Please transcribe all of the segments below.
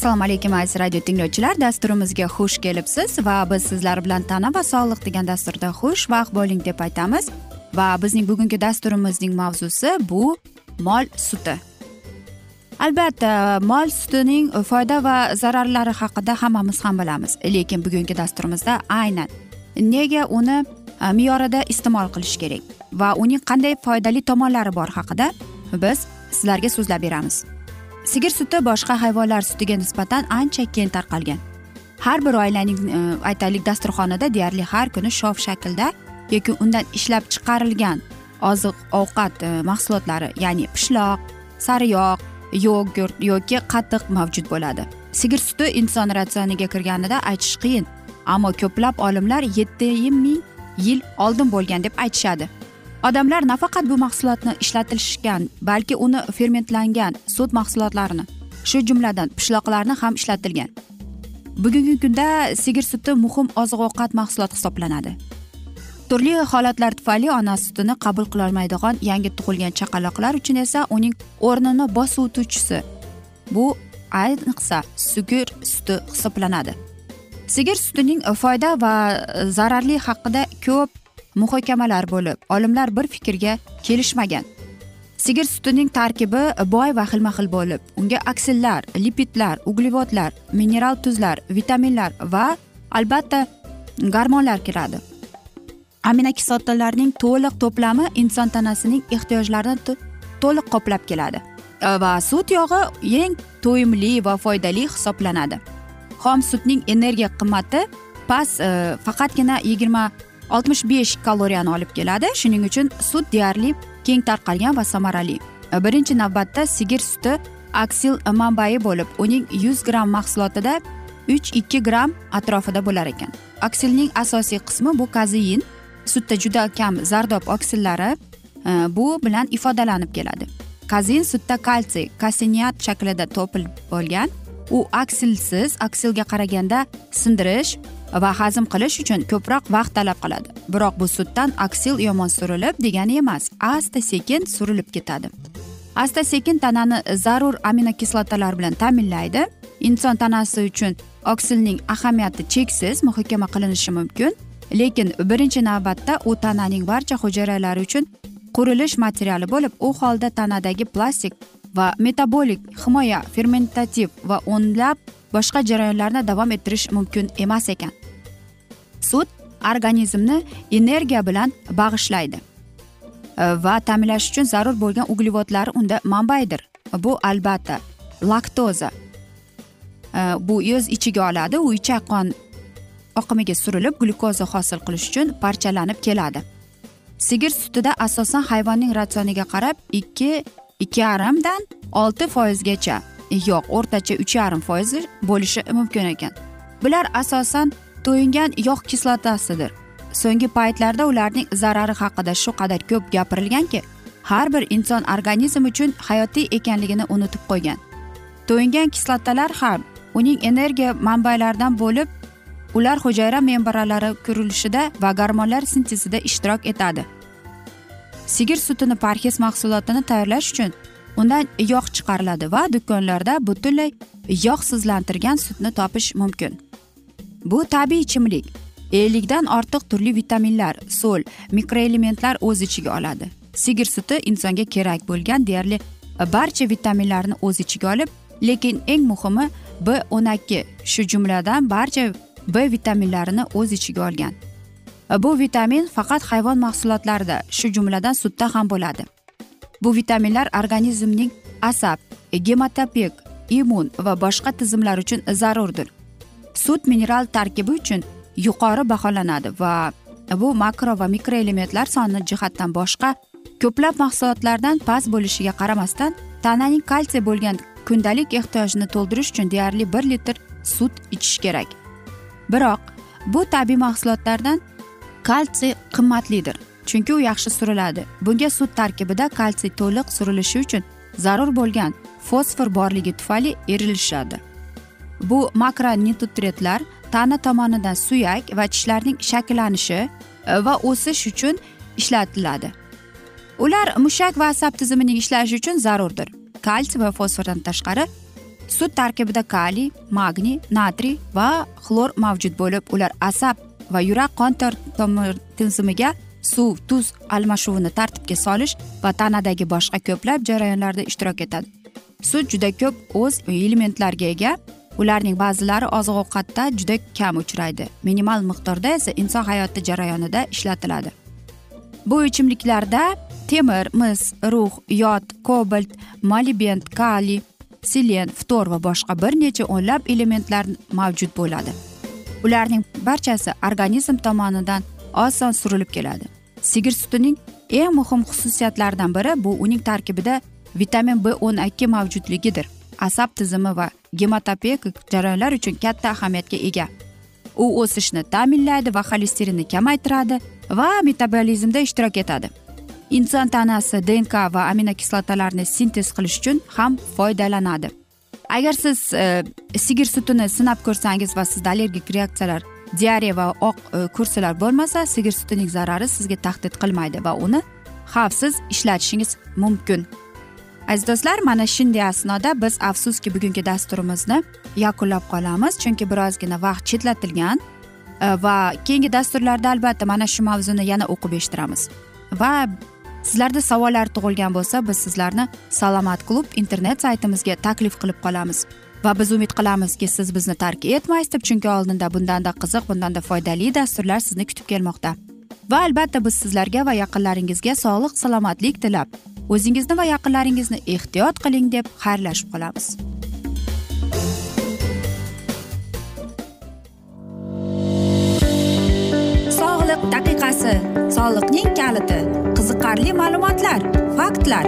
assalomu alaykum aziz radio tinglovchilar. Dasturimizga xush kelibsiz va biz sizlar bilan tana va sog'liq degan dasturda xushvaqt bo'ling deb aytamiz. Va bizning bugungi dasturimizning mavzusi bu mol suti. Albatta mol sutining foyda va zararlari haqida hammamiz ham bilamiz. Lekin bugungi dasturimizda aynan nega uni me'yorida iste'mol qilish kerak va uning qanday foydali tomonlari bor haqida biz sizlarga so'zlab beramiz. Sigir suti boshqa hayvonlar sutiga nisbatan ancha keng tarqalgan. Har bir oilaning e, aytaylik dasturxonida deyarli har kuni shov shaklda yoki undan ishlab chiqarilgan oziq ovqat e, mahsulotlari ya'ni pishloq sariyog' yogurt yoki qatiq mavjud bo'ladi. Sigir suti inson ratsioniga kirganida aytish qiyin ammo ko'plab olimlar yetti ming yil oldin bo'lgan deb aytishadi. Odamlar nafaqat bu mahsulotni ishlatilishgan balki uni fermentlangan sut mahsulotlarini shu jumladan pishloqlarni ham ishlatilgan. Bugungi kunda sigir suti muhim oziq ovqat mahsuloti hisoblanadi. Turli holatlar tufayli ona sutini qabul qilolmaydigan yangi tug'ilgan chaqaloqlar uchun esa uning o'rnini bosuvchisi bu ayniqsa sigir suti hisoblanadi. Sigir sutining foyda va zararli haqida ko'p muhokamalar bo'lib olimlar bir fikrga kelishmagan. Sigir sutining tarkibi boy va xilma xil bo'lib unga aksillar lipidlar uglevodlar mineral tuzlar vitaminlar va albatta gormonlar kiradi. Aminokislotalarning to'liq to'plami inson tanasining ehtiyojlarini to'liq qoplab keladi. E, va sut yog'i eng to'yimli va foydali hisoblanadi. Xom sutning energiya qimmati past e, faqatgina yigirma oltmish besh kaloriyani olib keladi. Shuning uchun sut deyarli keng tarqalgan va samarali. E, birinchi navbatda sigir suti aksil manbai bo'lib uning yuz gramm mahsulotida uch ikki gramm atrofida bo'lar ekan. Aksilning asosiy qismi bu kazein. Sutda juda kam zardob oksillari e, bu bilan ifodalanib keladi. Kazein sutda kalsiy kasiniyat shaklida to'pil bo'lgan. U aksilsiz aksilga qaraganda sindirish va hazm qilish uchun ko'proq vaqt talab qiladi. Biroq bu sutdan aksil yomon surilib degani emas asta sekin surilib ketadi. Asta sekin tanani zarur aminokislotalar bilan ta'minlaydi. Inson tanasi uchun oksilning ahamiyati cheksiz muhokama qilinishi mumkin. Lekin birinchi navbatda u tananing barcha hujayralari uchun qurilish materiali bo'lib u holda tanadagi plastik va metabolik himoya fermentativ va o'nlab boshqa jarayonlarni davom ettirish mumkin emas ekan. Sut organizmni energiya bilan bag'ishlaydi e, va ta'minlash uchun zarur bo'lgan uglevodlar unda manbaydir. Bu albatta laktoza. E, bu o'z ichiga oladi u ichak qon oqimiga surilib glyukoza hosil qilish uchun parchalanib keladi. Sigir sutida asosan hayvonning ratsioniga qarab ikki ikki yarimdan olti foizgacha yo'q o'rtacha uch yarim foiz bo'lishi mumkin ekan. Bular asosan to'yingan yog' kislotasidir so'nggi paytlarda ularning zarari haqida shu qadar ko'p gapirilganki har bir inson organizm uchun hayotiy ekanligini unutib qo'ygan. To'yingan kislotalar ham uning energiya manbalaridan bo'lib ular hujayra membralari qurilishida va gormonlar sintezida ishtirok etadi. Sigir sutini parhez mahsulotini tayyorlash uchun undan yog' chiqariladi va do'konlarda butunlay yog'sizlantirgan sutni topish mumkin. Bu tabiiy ichimlik. Ellikdan ortiq turli vitaminlar so'l mikroelementlar o'z ichiga oladi. Sigir suti insonga kerak bo'lgan deyarli barcha vitaminlarni o'z ichiga olib lekin eng muhimi b o'n ikki shu jumladan barcha b vitaminlarini o'z ichiga olgan. Bu vitamin faqat hayvon mahsulotlarida shu jumladan sutda ham bo'ladi. Bu vitaminlar organizmning asab gematopek immun va boshqa tizimlar uchun zarurdir. Sut mineral tarkibi uchun yuqori baholanadi va bu makro va mikroelementlar soni jihatdan boshqa ko'plab mahsulotlardan past bo'lishiga qaramasdan tananing kalsiy bo'lgan kundalik ehtiyojini to'ldirish uchun deyarli bir litr sut ichish kerak. Biroq bu tabiiy mahsulotlardan kalsiy qimmatlidir chunki u yaxshi suriladi. Bunga sut tarkibida kalsiy to'liq surilishi uchun zarur bo'lgan fosfor borligi tufayli erilishadi bu makronutriyentlar tana tomonidan suyak va tishlarning shakllanishi e, va o'sish uchun ishlatiladi. Ular mushak va asab tizimining ishlashi uchun zarurdir. Kalsiy va fosfordan tashqari sut tarkibida kaliy magniy natriy va xlor mavjud bo'lib ular asab va yurak qon tomir tizimiga suv tuz almashuvini tartibga solish va tanadagi boshqa ko'plab jarayonlarda ishtirok etadi. Sut juda ko'p o'z elementlarga ega ularning ba'zilari oziq ovqatda juda kam uchraydi. Minimal miqdorda esa inson hayoti jarayonida ishlatiladi. Bu ichimliklarda temir mis rux yod kobalt molibent kaliy selen ftor va boshqa bir necha o'nlab elementlar mavjud bo'ladi. Ularning barchasi organizm tomonidan oson surilib keladi. Sigir sutining eng muhim xususiyatlaridan biri bu uning tarkibida vitamin b o'n ikki mavjudligidir. Asab tizimi va gematopek jarayonlar uchun katta ahamiyatga ega. U o'sishni ta'minlaydi va xolesterinni kamaytiradi va metabolizmda ishtirok etadi. Inson tanasi dnk va aminokislotalarni sintez qilish uchun ham foydalanadi. Agar siz e, sigir sutini sinab ko'rsangiz va sizda allergik reaksiyalar diareya va oq e, kursilar bo'lmasa sigir sutining zarari sizga tahdid qilmaydi va uni xavfsiz ishlatishingiz mumkin. Aziz do'stlar mana shunday asnoda biz afsuski bugungi dasturimizni yakunlab qolamiz chunki birozgina vaqt chetlatilgan e, va keyingi dasturlarda albatta mana shu mavzuni yana o'qib eshittiramiz. Va sizlarda savollar tug'ilgan bo'lsa biz sizlarni salomat klub internet saytimizga taklif qilib qolamiz. Va biz umid qilamizki siz bizni tark etmaysiz deb chunki oldinda bundanda qiziq bundanda foydali dasturlar sizni kutib kelmoqda. Va albatta biz sizlarga va yaqinlaringizga sog'lik salomatlik tilab o'zingizni va yaqinlaringizni ehtiyot qiling deb xayrlashib qolamiz. Sog'liq daqiqasi soliqning kaliti qiziqarli ma'lumotlar faktlar.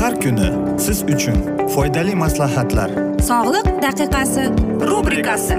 Har kuni siz uchun foydali maslahatlar. Sog'liq daqiqasi rubrikasi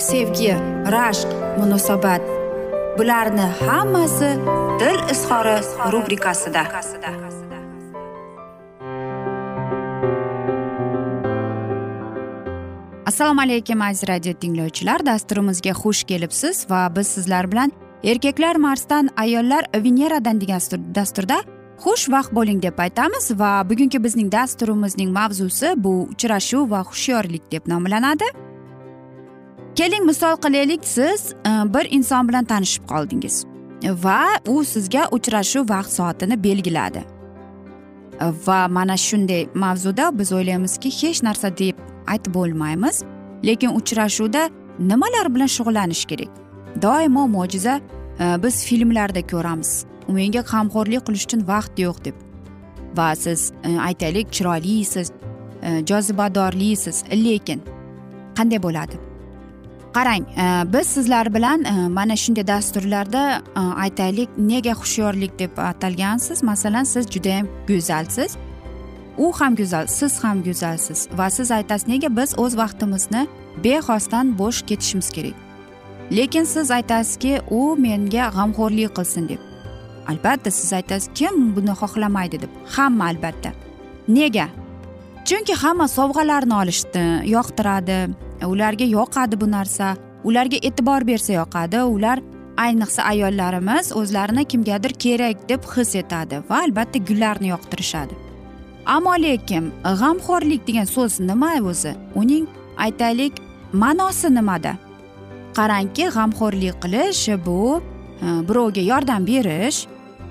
sevgi rashq munosabat. Bularni hammasi dil izhori rubrikasida. Assalomu alaykum aziz radio tinglovchilar. Dasturimizga xush kelibsiz va biz sizlar bilan erkaklar marsdan ayollar veneradan degan dasturda xushvaqt bo'ling deb aytamiz va bugungi bizning dasturimizning mavzusi bu uchrashuv va hushyorlik deb nomlanadi. Keling misol qilaylik siz e, bir inson bilan tanishib qoldingiz va u sizga uchrashuv vaqt soatini belgiladi. Va mana shunday mavzuda biz o'ylaymizki hech narsa deb aytib bo'lmaymiz lekin uchrashuvda nimalar bilan shug'ullanish kerak? Doimo mo'jiza e, biz filmlarda ko'ramiz. Menga g'amxo'rlik qilish uchun vaqt yo'q deb. Va siz e, aytaylik chiroylisiz jozibadorlisiz lekin qanday bo'ladi? Qarang e, biz sizlar bilan e, mana shunday dasturlarda e, aytaylik nega hushyorlik deb atalgansiz? Masalan siz judayam go'zalsiz. U ham go'zal siz ham go'zalsiz. Va siz aytasiz nega biz o'z vaqtimizni bexosdan bo'sh ketishimiz kerak? Lekin siz aytasizki u menga g'amxo'rlik qilsin deb. Albatta siz aytasiz kim buni xohlamaydi deb? Hamma albatta. Nega? Chunki hamma sovg'alarni olishni yoqtiradi. Ularga yoqadi bu narsa. Ularga e'tibor bersa yoqadi. Ular ayniqsa ayollarimiz o'zlarini kimgadir kerak deb his etadi va albatta gullarni yoqtirishadi. Ammo lekin g'amxo'rlik degan so'z nima o'zi? Uning aytaylik ma'nosi nimada? Qarangki g'amxo'rlik qilish bu e, birovga yordam berish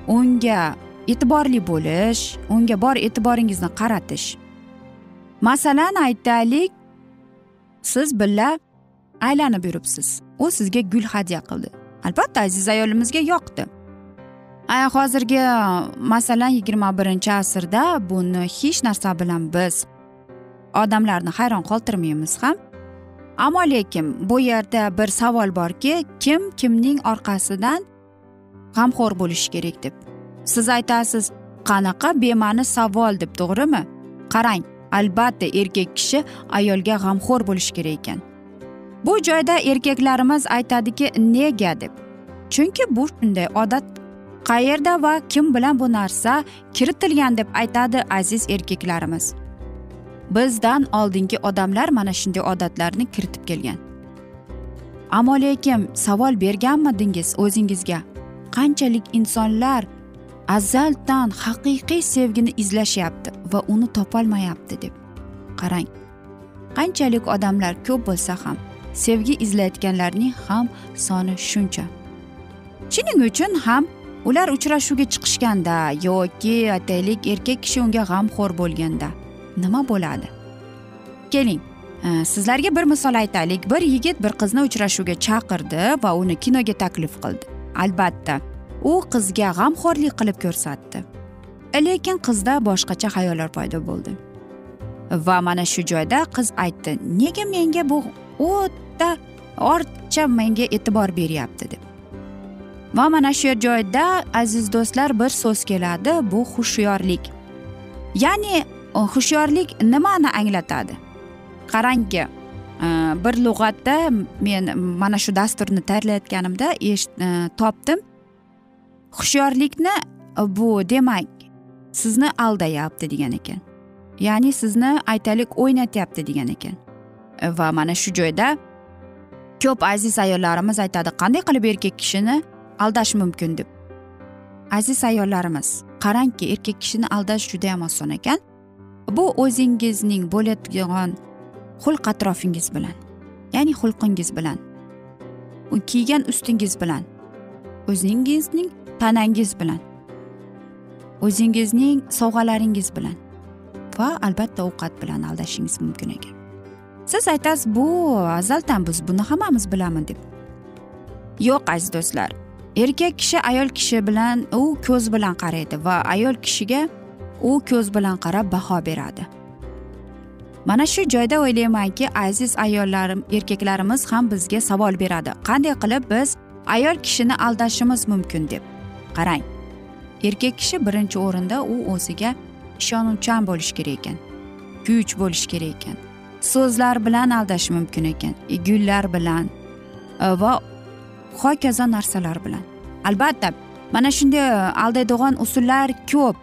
unga e'tiborli bo'lish unga bor e'tiboringizni qaratish. Masalan aytaylik siz birga aylanib yuribsiz. U sizga gul hadya qildi. Albatta aziz ayolimizga yoqdi. Hozirgi masalan yigirma birinchi asrda buni hech narsa bilan biz odamlarni hayron qoldirmaymiz ham. Ammo lekin bu yerda bir savol borki kim kimning orqasidan g'amxo'r bo'lishi kerak deb. Siz aytasiz qanaqa bema'ni savol deb to'g'rimi? Qarang albatta erkak kishi ayolga g'amxo'r bo'lishi kerak ekan. Bu joyda erkaklarimiz aytadiki nega? deb. Chunki bu shunday odat. Qayerda va kim bilan bu narsa kiritilgan deb aytadi aziz erkaklarimiz. Bizdan oldingi odamlar mana shunday odatlarni kiritib kelgan. Ammo lekin savol berganmidingiz o'zingizga? Qanchalik insonlar azaldan haqiqiy sevgini izlashyapti va uni topolmayapti deb. Qarang qanchalik odamlar ko'p bo'lsa ham sevgi izlayotganlarning ham soni shuncha. Shuning uchun ham ular uchrashuvga chiqishganda yoki aytaylik erkak kishi unga g'amxo'r bo'lganda nima bo'ladi? Keling e, sizlarga bir misol aytaylik. Bir yigit bir qizni uchrashuvga chaqirdi va uni kinoga taklif qildi. Albatta u qizga g'amxo'rlik qilib ko'rsatdi. Lekin qizda boshqacha xayollar paydo bo'ldi. Va mana shu joyda qiz aytdi nega menga bu o'ta ortiqcha menga e'tibor beryapti? deb va mana shu joyda aziz do'stlar bir so'z keladi bu hushyorlik. Ya'ni hushyorlik nimani anglatadi? Qarangki e, bir lug'atda men mana shu dasturni tayyorlayotganimda e, topdim. Hushyorlikni bu demak sizni aldayapti degan ekan. Ya'ni sizni aytaylik o'ynatyapti degan ekan. E, va mana shu joyda ko'p aziz ayollarimiz aytadi qanday qilib erkak kishini aldash mumkin? deb. Aziz ayollarimiz qarangki erkak kishini aldash judayam oson ekan. Bu o'zingizning bo'ladigan xulq atrofingiz bilan ya'ni xulqingiz bilan kiygan ustingiz bilan o'zingizning tanangiz bilan. O'zingizning sovg'alaringiz bilan. Va albatta ovqat bilan aldashingiz mumkin ekan. Siz aytasiz bu azaldan biz buni hammamiz bilamiz deb. Yo'q aziz do'stlar. Erkak kishi ayol kishi bilan u ko'z bilan qaraydi va ayol kishiga u ko'z bilan qarab baho beradi. Mana shu joyda o'ylaymanki aziz ayollarim erkaklarimiz ham bizga savol beradi. Qanday qilib biz ayol kishini aldashimiz mumkin deb. Qarang erkak kishi birinchi o'rinda u o'ziga ishonuvchan bo'lishi kerak ekan kuch bo'lishi kerak ekan. So'zlar bilan aldash mumkin ekan e, gullar bilan e, va hokazo narsalar bilan. Albatta mana shunday e, aldaydigan usullar ko'p.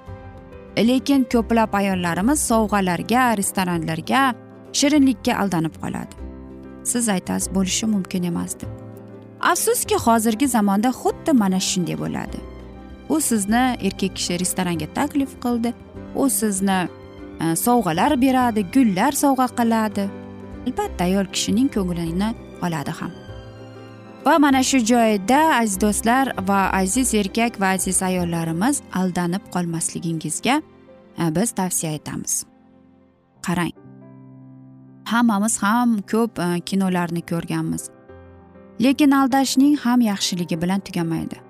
Lekin ko'plab ayollarimiz sovg'alarga restoranlarga shirinlikka aldanib qoladi. Siz aytasiz bo'lishi mumkin emas deb. Afsuski hozirgi zamonda xuddi mana shunday bo'ladi. U sizni erkak kishi restoranga taklif qildi. U sizni e, sovg'alar beradi gullar sovg'a qiladi. Albatta ayol kishining ko'nglini oladi ham. Va mana shu joyda aziz do'stlar va aziz erkak va aziz ayollarimiz aldanib qolmasligingizga e, biz tavsiya etamiz. Qarang. Hammamiz ham ko'p e, kinolarni ko'rganmiz. Lekin aldashning ham yaxshiligi bilan tugamaydi.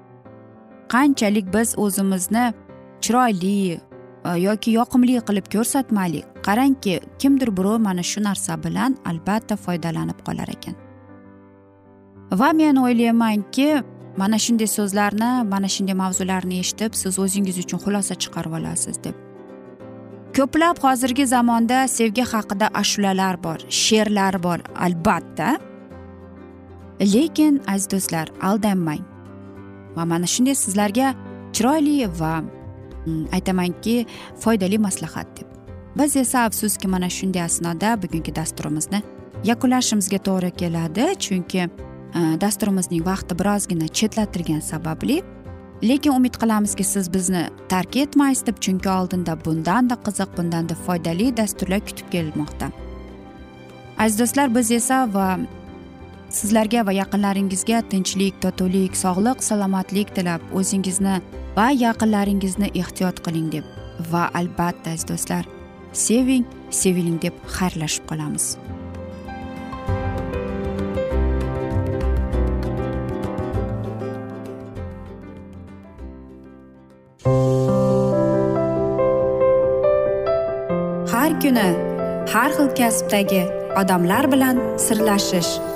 Qanchalik biz o'zimizni chiroyli e, yoki yoqimli qilib ko'rsatmaylik. Qarangki kimdir birov mana shu narsa bilan albatta foydalanib qolar ekan. Va men o'ylaymanki mana shunday so'zlarni mana shunday mavzularni eshitib siz o'zingiz uchun xulosa chiqarib olasiz deb. Ko'plab hozirgi zamonda sevgi haqida ashulalar bor she'rlar bor albatta. Lekin aziz do'stlar aldanmang va mana shunday sizlarga chiroyli va mm, aytamanki foydali maslahat deb. Biz esa afsuski mana shunday asnoda bugungi dasturimizni yakunlashimizga to'g'ri keladi. Chunki e, dasturimizning vaqti birozgina chetlatilgani sababli lekin umid qilamizki siz bizni tark etmaysiz deb chunki oldinda bundanda qiziq bundanda foydali dasturlar kutib kelmoqda. Aziz do'stlar biz esa va sizlarga va yaqinlaringizga tinchlik totuvlik sog'lik salomatlik tilab o'zingizni va yaqinlaringizni ehtiyot qiling deb va albatta aziz do'stlar seving seviling deb xayrlashib qolamiz. Har kuni har xil kasbdagi odamlar bilan sirlashish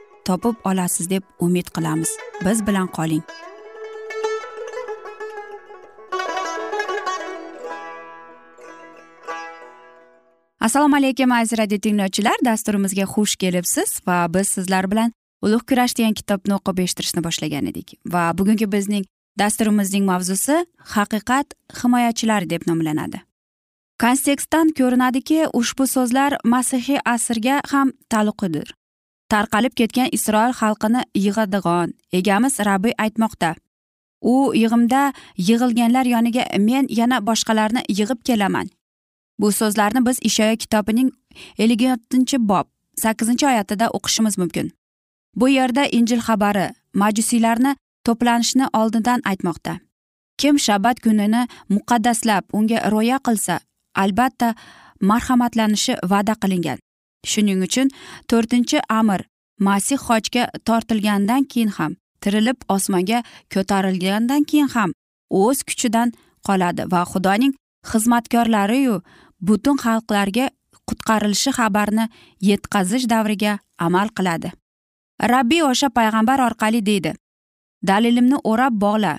topib olasiz deb umid qilamiz. Biz bilan qoling. Assalomu alaykum aziz radio tinglovchilar. Dasturimizga xush kelibsiz va biz sizlar bilan ulug' kurash degan kitobni o'qib eshittirishni boshlagan edik. Va bugungi bizning dasturimizning mavzusi haqiqat himoyachilari deb nomlanadi. Kontekstdan ko'rinadiki ushbu so'zlar masihiy asrga ham taalluqlidir. Tarqalib ketgan isroil xalqini yig'adig'on egamiz rabbiy aytmoqda. U yig'imda yig'ilganlar yoniga men yana boshqalarni yig'ib kelaman. Bu so'zlarni biz ishoya kitobining ellik yettinchi bob sakkizinchi oyatida o'qishimiz mumkin. Bu yerda injil xabari majusiylarni to'planishni oldindan aytmoqda. Kim shabat kunini muqaddaslab unga rioya qilsa albatta marhamatlanishi va'da qilingan. Shuning uchun to'rtinchi amir masih xochga tortilgandan keyin ham tirilib osmonga ko'tarilgandan keyin ham o'z kuchidan qoladi va xudoning xizmatkorlariyu butun xalqlarga qutqarilishi xabarini yetkazish davriga amal qiladi. Rabbiy o'sha payg'ambar orqali deydi dalilimni o'rab bog'la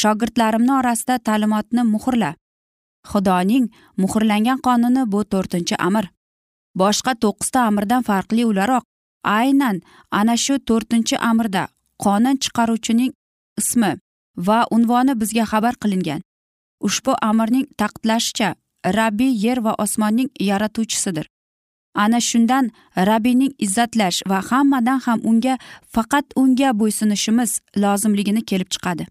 shogirdlarimni orasida ta'limotni muhrla. Xudoning muhrlangan qonuni bu to'rtinchi amr boshqa to'qqizta amirdan farqli o'laroq. Aynan ana shu to'rtinchi amirda qonun chiqaruvchining ismi va unvoni bizga xabar qilingan. Ushbu amirning taqidlashicha rabbiy yer va osmonning yaratuvchisidir. Ana shundan rabbiyning izzatlash va hammadan ham unga faqat unga bo'ysunishimiz lozimligini kelib chiqadi.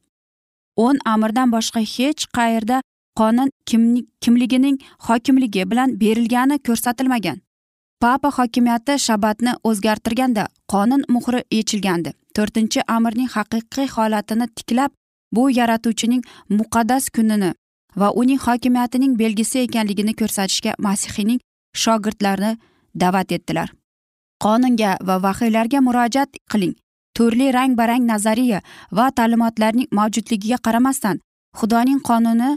O'n amirdan boshqa hech qayerda qonun kimligining hokimligi bilan berilgani ko'rsatilmagan. Papa hokimiyati shabatni o'zgartirganda qonun muhri yechilgandi. To'rtinchi amirning haqiqiy holatini tiklab bu yaratuvchining muqaddas kunini va uning hokimiyatining belgisi ekanligini ko'rsatishga masihiyning shogirdlarini da'vat etdilar. Qonunga va vahiylarga murojaat qiling. Turli rang barang nazariya va ta'limotlarning mavjudligiga qaramasdan xudoning qonuni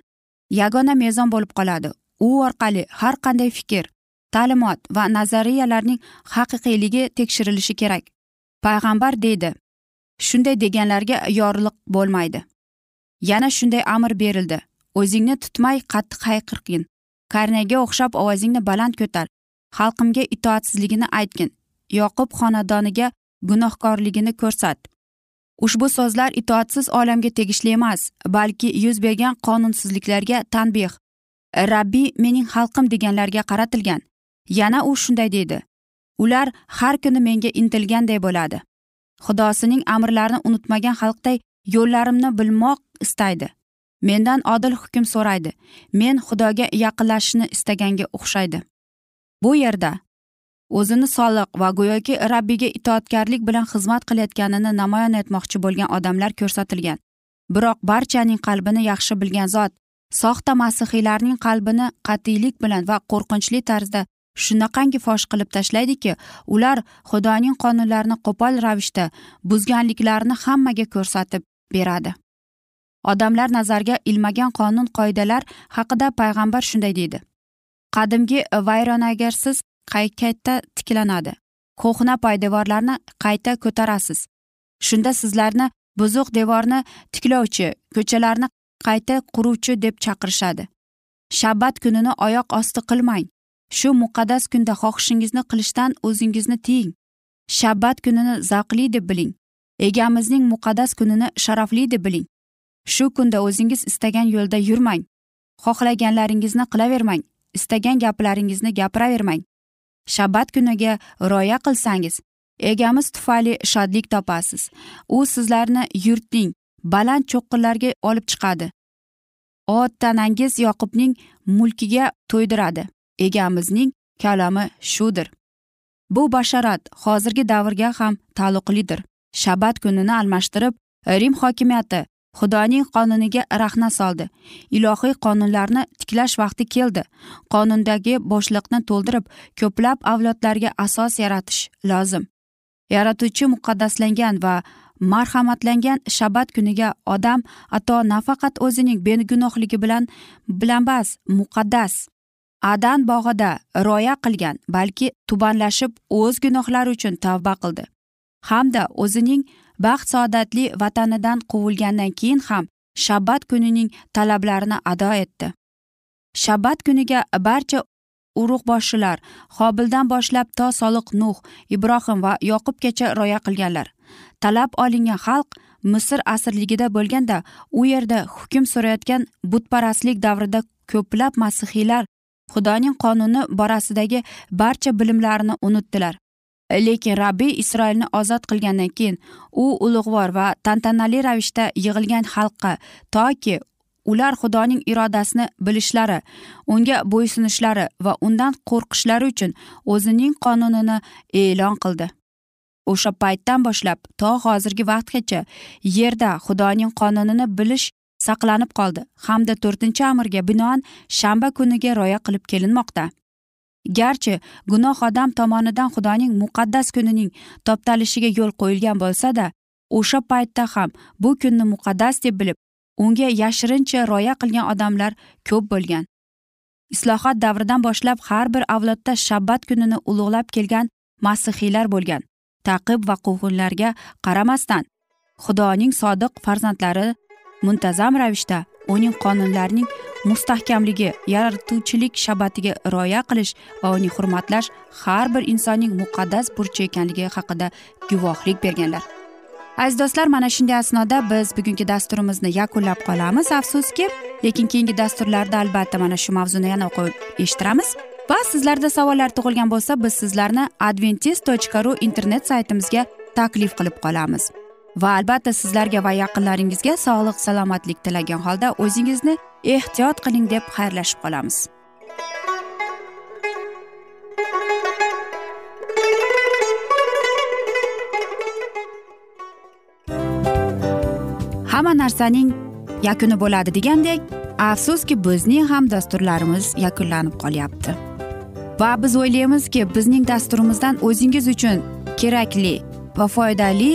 yagona mezon bo'lib qoladi. U orqali har qanday fikr ta'limot va nazariyalarning haqiqiyligi tekshirilishi kerak. Payg'ambar deydi shunday deganlarga yorliq bo'lmaydi. Yana shunday amr berildi. O'zingni tutmay qattiq hayqirgin. Karnaga o'xshab ovozingni baland ko'tar. Xalqimga itoatsizligini aytgin. Yoqub xonadoniga gunohkorligini ko'rsat. Ushbu so'zlar itoatsiz olamga tegishli emas balki yuz bergan qonunsizliklarga tanbeh. Rabbiy mening xalqim deganlarga qaratilgan. Yana u shunday deydi. Ular har kuni menga intilganday bo'ladi. Xudosining amrlarini unutmagan xalqday yo'llarimni bilmoq istaydi. Mendan odil hukm so'raydi. Men xudoga yaqinlashishni istaganga o'xshaydi. Bu yerda o'zini soliq va go'yoki rabbiyga itoatkorlik bilan xizmat qilayotganini namoyon etmoqchi bo'lgan odamlar ko'rsatilgan. Biroq barchaning qalbini yaxshi bilgan zot soxta masihiylarning qalbini qat'iylik bilan va qo'rqinchli tarzda shunaqangi fosh qilib tashlaydiki ular xudoning qonunlarini qo'pol ravishda buzganliklarini hammaga ko'rsatib beradi. Odamlar nazariga ilmagan qonun qoidalar haqida payg'ambar shunday deydi. Qadimgi vayronagarsiz qayta tiklanadi? Ko'hna poydevorlarni qayta ko'tarasiz. Shunda sizlarni buzuq devorni tiklovchi ko'chalarni qayta quruvchi deb chaqirishadi. Shabbat kunini oyoq osti qilmang. Shu muqaddas kunda xohishingizni qilishdan o'zingizni tiying. Shabbat kunini zavqli deb biling. Egamizning muqaddas kunini sharafli deb biling. Shu kunda o'zingiz istagan yo'lda yurmang. Xohlaganlaringizni qilavermang. Istagan gaplaringizni gapiravermang. Shabbat kuniga rioya qilsangiz egamiz tufayli shodlik topasiz. U sizlarni yurtning baland cho'qqilariga olib chiqadi. Ot tanangiz yoqubning mulkiga to'ydiradi. Egamizning kalami shudir. Bu basharat hozirgi davrga ham taalluqlidir. Shabat kunini almashtirib rim hokimiyati xudoning qonuniga rahna soldi. Ilohiy qonunlarni tiklash vaqti keldi. Qonundagi bo'shliqni to'ldirib ko'plab avlodlarga asos yaratish lozim. Yaratuvchi muqaddaslangan va marhamatlangan shabat kuniga odam ato nafaqat o'zining begunohligi bilan bilanbas muqaddas adan bog'ida rioya qilgan balki tubanlashib o'z gunohlari uchun tavba qildi. Hamda o'zining baxt saodatli vatanidan quvilgandan keyin ham shabbat kunining talablarini ado etdi. Shabbat kuniga barcha urug'boshilar hobildan boshlab to soliq nuh ibrohim va yoqubgacha rioya qilganlar. Talab olingan xalq misr asrligida bo'lganda u yerda hukm surayotgan butparastlik davrida ko'plab masihiylar xudoning qonuni borasidagi barcha bilimlarini unutdilar. Lekin rabbiy isroilni ozod qilgandan keyin u ulug'vor va tantanali ravishda yig'ilgan xalqqa toki ular xudoning irodasini bilishlari unga bo'ysunishlari va undan qo'rqishlari uchun o'zining qonunini e'lon qildi. O'sha paytdan boshlab to hozirgi vaqtgacha yerda xudoning qonunini bilish saqlanib qoldi. Hamda to'rtinchi amirga binoan shanba kuniga rioya qilib kelinmoqda. Garchi gunoh odam tomonidan xudoning muqaddas kunining toptalishiga yo'l qo'yilgan bo'lsa da o'sha paytda ham bu kunni muqaddas deb bilib unga yashirincha rioya qilgan odamlar ko'p bo'lgan. Islohot davridan boshlab har bir avlodda shabbat kunini ulug'lab kelgan masihiylar bo'lgan. Taqib va quvg'inlarga qaramasdan xudoning sodiq farzandlari muntazam ravishda uning qonunlarining mustahkamligi yaratuvchilik shabatiga rioya qilish va uni hurmatlash har bir insonning muqaddas burchi ekanligi haqida guvohlik berganlar. Aziz do'stlar mana shunday asnoda biz bugungi dasturimizni yakunlab qolamiz afsuski. Lekin keyingi dasturlarda albatta mana shu mavzuni yana o'qib eshittiramiz. Va sizlarda savollar tug'ilgan bo'lsa biz sizlarni adventis tochka ru internet saytimizga taklif qilib qolamiz. Va albatta sizlarga va yaqinlaringizga sog'lik salomatlik tilagan holda o'zingizni ehtiyot qiling deb xayrlashib qolamiz. Hamma narsaning yakuni bo'ladi degandek afsuski bizning ham dasturlarimiz yakunlanib qolyapti. Va biz o'ylaymizki bizning dasturimizdan o'zingiz uchun kerakli va foydali